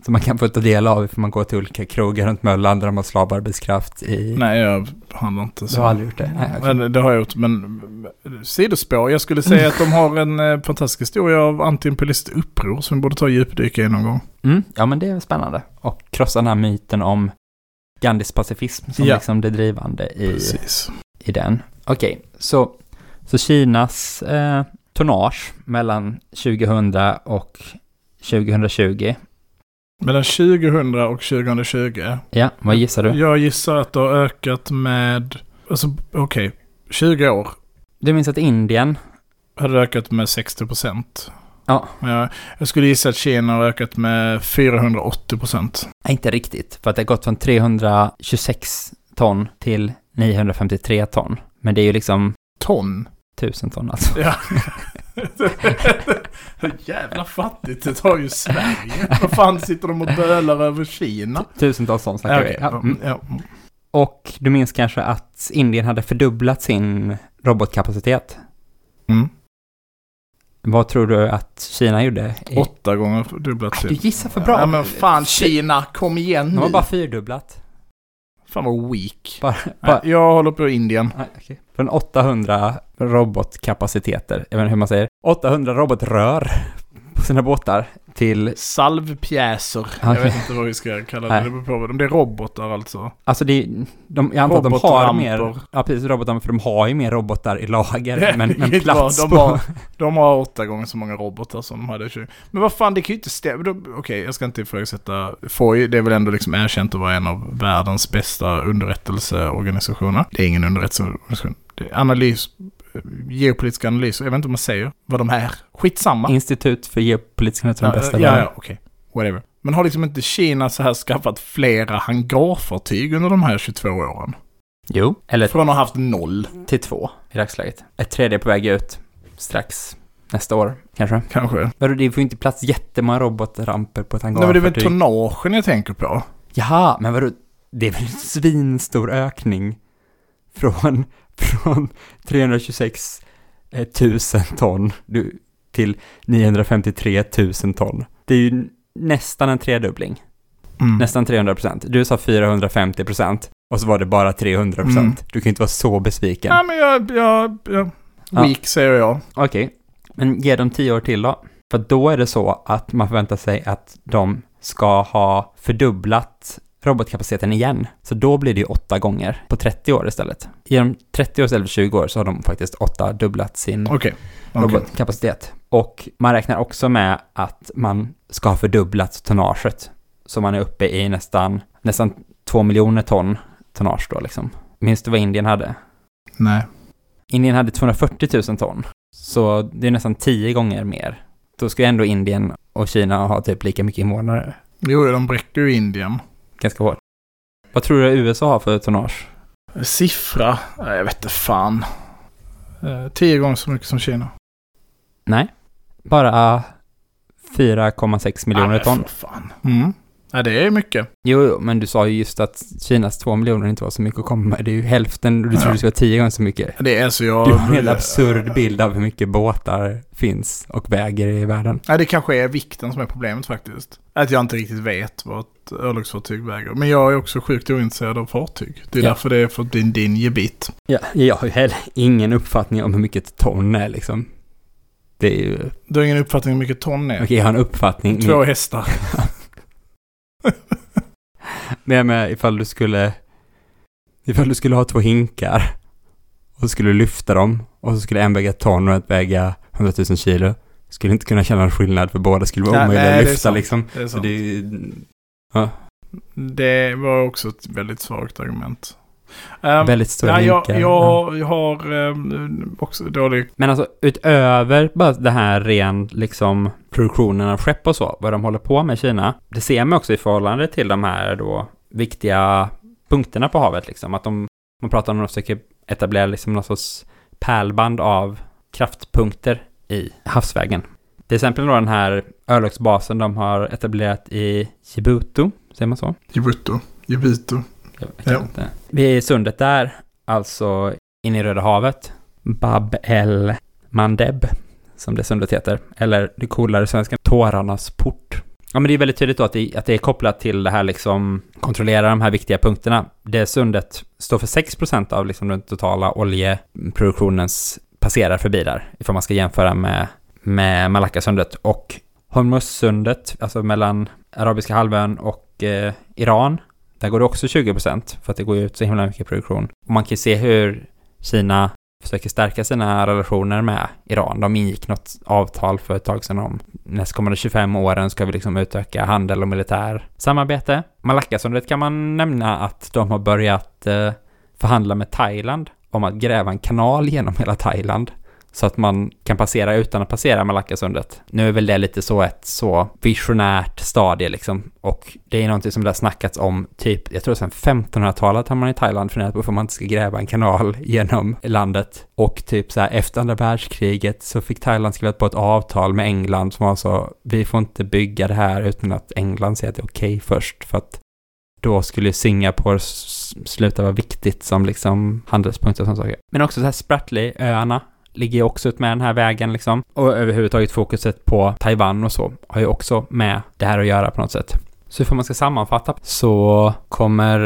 Som man kan få ta del av ifall man går till olika krogar runt Möllan där de har slavarbetskraft i... Nej, jag handlar inte Du så. har aldrig gjort det? Nej, okej. Men det har jag gjort, men sidospår. Jag skulle säga att de har en eh, fantastisk historia av antiimperialistiskt uppror som vi borde ta och djupdyka i någon gång. Mm, ja, men det är spännande. Och krossa den här myten om Gandhis pacifism som Ja. liksom det drivande i, Precis. i den. Okej, så, så Kinas eh, tonnage mellan 2000 och 2020. Mellan 2000 och 2020. Ja, vad gissar du? Jag gissar att det har ökat med, alltså okej, 20 år Du minns att Indien, hade ökat med 60 procent. Ja. Jag, jag skulle gissa att Kina har ökat med 480 procent. nej inte riktigt, för att det har gått från 326 ton till 953 ton. Men det är ju liksom Ton. 1000 ton alltså. Ja. Jävla fattigt det tar ju Sverige. Vad fan sitter de och bölar över Kina? Tusentals ton snackar vi. Okej, Ja, mm. ja. Och du minns kanske att Indien hade fördubblat sin robotkapacitet. Mm. Vad tror du att Kina gjorde? I... Åtta gånger fördubblat Du sin. gissar för bra. Ja men fan Kina, kom igen De nu. har bara fyrdubblat. Fan vad weak. Bara, Nej, bara... Jag håller på Indien. Nej, okej. Från 800 robotkapaciteter, jag vet inte hur man säger, 800 robotrör på sina båtar till, Salvpjäser. Jag vet inte vad vi ska kalla det. Nej. Det beror på vad de- Det är robotar alltså. alltså det, de, jag antar att de har mer, ja precis robotar, för de har ju mer robotar i lager, men, men plats var- de på... har- De har åtta gånger så många robotar som de hade i 20. Men vad fan, det kan ju inte stämma. Okej, jag ska inte ifrågasätta. FOI, det är väl ändå liksom erkänt att vara en av världens bästa underrättelseorganisationer. Det är ingen underrättelseorganisation. Det är analys, geopolitiska analyser. Jag vet inte om man säger vad de är. Skitsamma. Institut för geopolitisk natur, Ja, den bästa ja, ja okej. Whatever. Men har liksom inte Kina så här skaffat flera hangarfartyg under de här 22 åren? Jo. Eller Från att ha haft noll, till två i dagsläget. Ett tredje på väg ut strax nästa år, kanske. kanske. Men det får ju inte plats jättemånga robotramper på ett Nej, men det är väl hangarfartyg. tonnagen jag tänker på. Jaha, men vadå? Det är väl en svinstor ökning från, från 326 000 ton du, till 953 000 ton. Det är ju nästan en tredubbling. Mm. Nästan 300 procent. Du sa 450 procent och så var det bara 300 procent. Mm. Du kan inte vara så besviken. Ja, men jag, jag, jag Ja. weak säger jag. Okej, men ge dem tio år till då. För då är det så att man förväntar sig att de ska ha fördubblat robotkapaciteten igen. Så då blir det ju åtta gånger på 30 år istället. Genom 30 år istället för 20 år så har de faktiskt åtta dubblat sin Okej. Okej. robotkapacitet. Och man räknar också med att man ska ha fördubblat tonnaget. Så man är uppe i nästan, nästan två miljoner ton tonnage då liksom. Minns du vad Indien hade? Nej. Indien hade 240 000 ton. Så det är nästan tio gånger mer. Då ska ju ändå Indien och Kina ha typ lika mycket invånare. Jo, de bräcker ju Indien. Ganska hårt. Vad tror du USA har för tonnage? Siffra? Jag vet inte fan. Eh, tio gånger så mycket som Kina. Nej. Bara 4,6 miljoner Nej, ton. fan. Mm. Ja, det är mycket. Jo, jo, men du sa ju just att Kinas 2 miljoner inte var så mycket att komma med. Det är ju hälften och du tror Ja. det ska vara tio gånger så mycket. Det är så jag... Du har en helt absurd bild av hur mycket båtar finns och väger i världen. Nej, det kanske är vikten som är problemet faktiskt. Att jag inte riktigt vet vad ett örlogsfartyg väger. Men jag är också sjukt ointresserad av fartyg. Det är Ja. därför det är för din, din gebit. Ja, jag har ju heller ingen uppfattning om hur mycket ett ton är liksom. Det är ju... Du har ingen uppfattning om hur mycket ton är? Okej, jag har en uppfattning. Två hästar. Men jag menar, ifall du skulle... Ifall du skulle ha två hinkar och så skulle du lyfta dem och så skulle en väga ett ton och ett väga 100 000 kilo. Skulle inte kunna känna en skillnad för båda skulle vara Nej, omöjliga nej, att lyfta liksom. Det är sant. det ju... Det var också ett väldigt svagt argument. Um, väldigt stora ja, jag, jag, jag har um, också dålig... Men alltså utöver bara det här ren liksom produktionen av skepp och så, vad de håller på med i Kina, det ser man också i förhållande till de här då viktiga punkterna på havet liksom, att de, man pratar om att de försöker etablera liksom någon sorts pärlband av kraftpunkter i havsvägen. Till exempel då den här örlogsbasen de har etablerat i Djibouti, säger man så? Djibouti. Djibouti. Jag Ja. inte. Vid sundet där, alltså inne i Röda havet, Bab el Mandeb, som det sundet heter, eller det coolare svenska, Tårarnas port. Ja, men det är väldigt tydligt då att det, att det är kopplat till det här liksom, kontrollera de här viktiga punkterna. Det sundet står för 6% av liksom den totala oljeproduktionens passerar förbi där, ifall man ska jämföra med, med Malackasundet. Och Hormuzsundet, alltså mellan Arabiska halvön och eh, Iran, där går det också 20% för att det går ut så himla mycket produktion. Och man kan ju se hur Kina försöker stärka sina relationer med Iran. De ingick något avtal för ett tag sedan om nästkommande 25 åren ska vi liksom utöka handel och militär samarbete. Malackasundet kan man nämna att de har börjat eh, förhandla med Thailand om att gräva en kanal genom hela Thailand så att man kan passera utan att passera Malackasundet. Nu är väl det lite så ett så visionärt stadie liksom. Och det är någonting som det har snackats om typ, jag tror sedan 1500-talet har man i Thailand funderat på varför man inte ska gräva en kanal genom landet. Och typ så här efter andra världskriget så fick Thailand skriva på ett avtal med England som var så, vi får inte bygga det här utan att England säger att det är okej först. För att då skulle Singapore sluta vara viktigt som liksom handelspunkt och sådana saker. Men också så här Spratly-öarna ligger ju också ut med den här vägen liksom. Och överhuvudtaget fokuset på Taiwan och så har ju också med det här att göra på något sätt. Så ifall man ska sammanfatta så kommer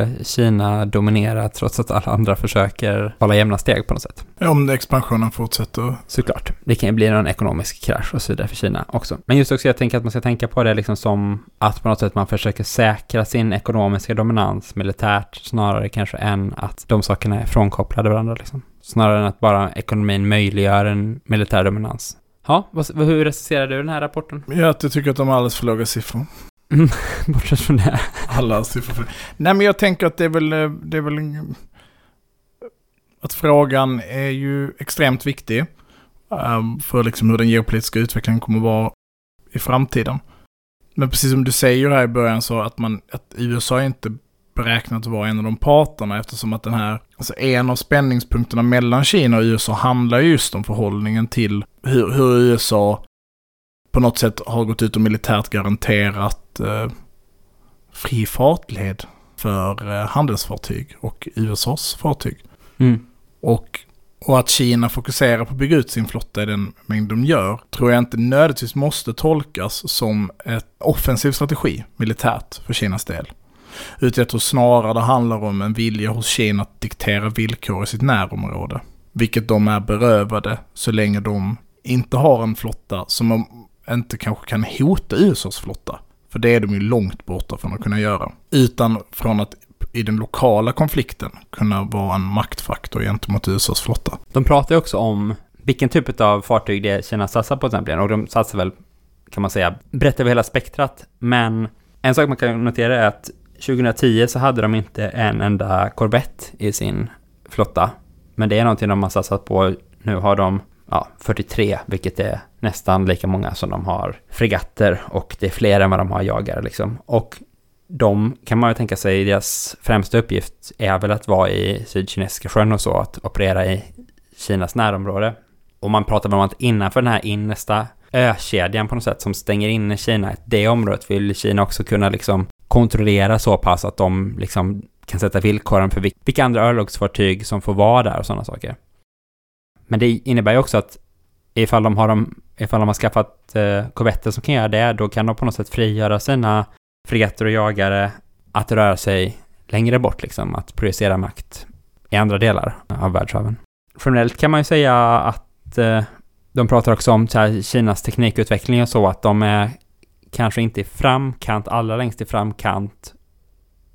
eh, Kina dominera trots att alla andra försöker hålla jämna steg på något sätt. Om expansionen fortsätter. Såklart. Det kan ju bli någon ekonomisk krasch och så vidare för Kina också. Men just också jag tänker att man ska tänka på det liksom som att på något sätt man försöker säkra sin ekonomiska dominans militärt snarare kanske än att de sakerna är frånkopplade varandra liksom. Snarare än att bara ekonomin möjliggör en militär dominans. Ja, vad, hur recenserar du den här rapporten? Ja, att jag tycker att de har alldeles för låga siffror. Bortsett från det. Alla siffror. För... Nej, men jag tänker att det är väl... eh, Det är väl att frågan är ju extremt viktig. ehm, för liksom hur den geopolitiska utvecklingen kommer att vara i framtiden. Men precis som du säger här i början så att, man, att USA inte beräknat vara en av de parterna eftersom att den här, alltså en av spänningspunkterna mellan Kina och USA handlar just om förhållningen till hur, hur USA på något sätt har gått ut och militärt garanterat eh, fri fartled för eh, handelsfartyg och USAs fartyg. Mm. Och, och att Kina fokuserar på att bygga ut sin flotta i den mängd de gör, tror jag inte nödvändigtvis måste tolkas som ett offensiv strategi militärt för Kinas del. Utan jag tror snarare det handlar om en vilja hos Kina att diktera villkor i sitt närområde. Vilket de är berövade så länge de inte har en flotta som de inte kanske kan hota USAs flotta. För det är de ju långt borta från att kunna göra. Utan från att i den lokala konflikten kunna vara en maktfaktor gentemot USAs flotta. De pratar ju också om vilken typ av fartyg det är Kina satsar på till exempel. Och de satsar väl, kan man säga, brett över hela spektrat. Men en sak man kan notera är att 2010 så hade de inte en enda korvett i sin flotta. Men det är någonting de har satsat på. Nu har de ja, 43, vilket är nästan lika många som de har fregatter och det är fler än vad de har jagare liksom. Och de kan man ju tänka sig, deras främsta uppgift är väl att vara i Sydkinesiska sjön och så, att operera i Kinas närområde. Och man pratar väl om att innanför den här innersta ökedjan på något sätt som stänger inne Kina, det området vill Kina också kunna liksom kontrollera så pass att de liksom kan sätta villkoren för vilka andra örlogsfartyg som får vara där och sådana saker. Men det innebär ju också att ifall de har, de, ifall de har skaffat eh, korvetter som kan göra det, då kan de på något sätt frigöra sina fregatter och jagare att röra sig längre bort, liksom, att projicera makt i andra delar av världshaven. Generellt kan man ju säga att eh, de pratar också om så här, Kinas teknikutveckling och så, att de är kanske inte i framkant, allra längst i framkant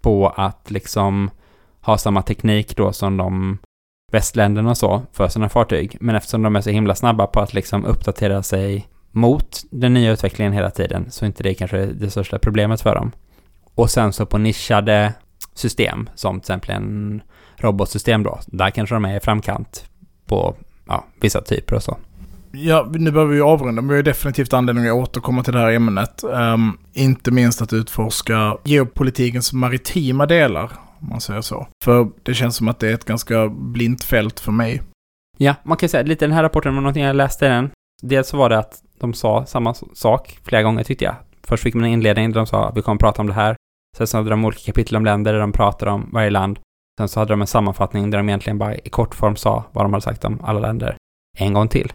på att liksom ha samma teknik då som de västländerna och så för sina fartyg. Men eftersom de är så himla snabba på att liksom uppdatera sig mot den nya utvecklingen hela tiden så är inte det kanske det största problemet för dem. Och sen så på nischade system som till exempel en robotsystem då, där kanske de är i framkant på ja, vissa typer och så. Ja, nu behöver vi avrunda, men vi har ju definitivt anledning att återkomma till det här ämnet. Um, inte minst att utforska geopolitikens maritima delar, om man säger så. För det känns som att det är ett ganska blint fält för mig. Ja, man kan säga lite den här rapporten var någonting jag läste i den. Dels så var det att de sa samma sak flera gånger tyckte jag. Först fick man en inledning där de sa att vi kommer att prata om det här. Sen så hade de olika kapitel om länder där de pratade om varje land. Sen så hade de en sammanfattning där de egentligen bara i kort form sa vad de hade sagt om alla länder en gång till.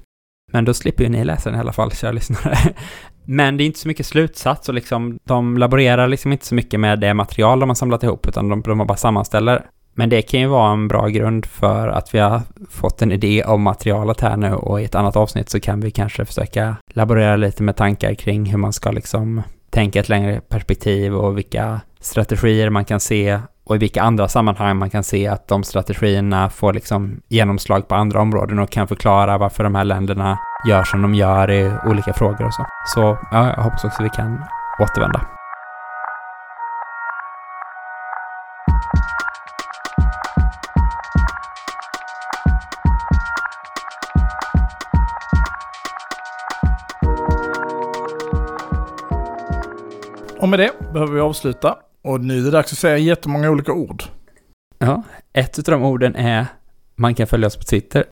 Men då slipper ju ni läsa den i alla fall, kära lyssnare. Men det är inte så mycket slutsats och liksom, de laborerar liksom inte så mycket med det material de har samlat ihop, utan de, de bara sammanställer. Men det kan ju vara en bra grund för att vi har fått en idé om materialet här nu och i ett annat avsnitt så kan vi kanske försöka laborera lite med tankar kring hur man ska liksom tänka ett längre perspektiv och vilka strategier man kan se och i vilka andra sammanhang man kan se att de strategierna får liksom genomslag på andra områden och kan förklara varför de här länderna gör som de gör i olika frågor och så. Så ja, jag hoppas också vi kan återvända. Och med det behöver vi avsluta. Och nu är det dags att säga jättemånga olika ord. Ja, ett av de orden är man kan följa oss på Twitter.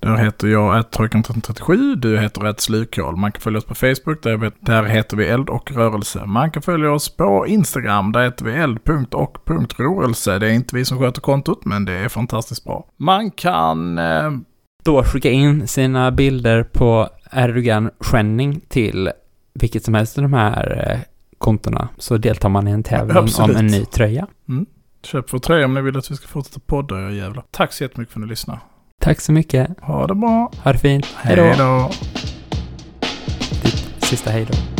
Där heter jag attrojkan1337, du heter ett slukhål. Man kan följa oss på Facebook, där, där heter vi eld och rörelse. Man kan följa oss på Instagram, där heter vi eld.och.rörelse. Det är inte vi som sköter kontot, men det är fantastiskt bra. Man kan... Eh, Då skicka in sina bilder på Erdogan Schwenning till vilket som helst av de här eh, kontona så deltar man i en tävling Absolut. om en ny tröja. köp vår tröja om ni vill att vi ska fortsätta podda, era jävlar. Tack så jättemycket för att ni lyssnar. Tack så mycket. Ha det bra. Ha det fint. Hej då. Ditt sista hej då.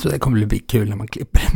Tror det kommer bli kul när man klipper det.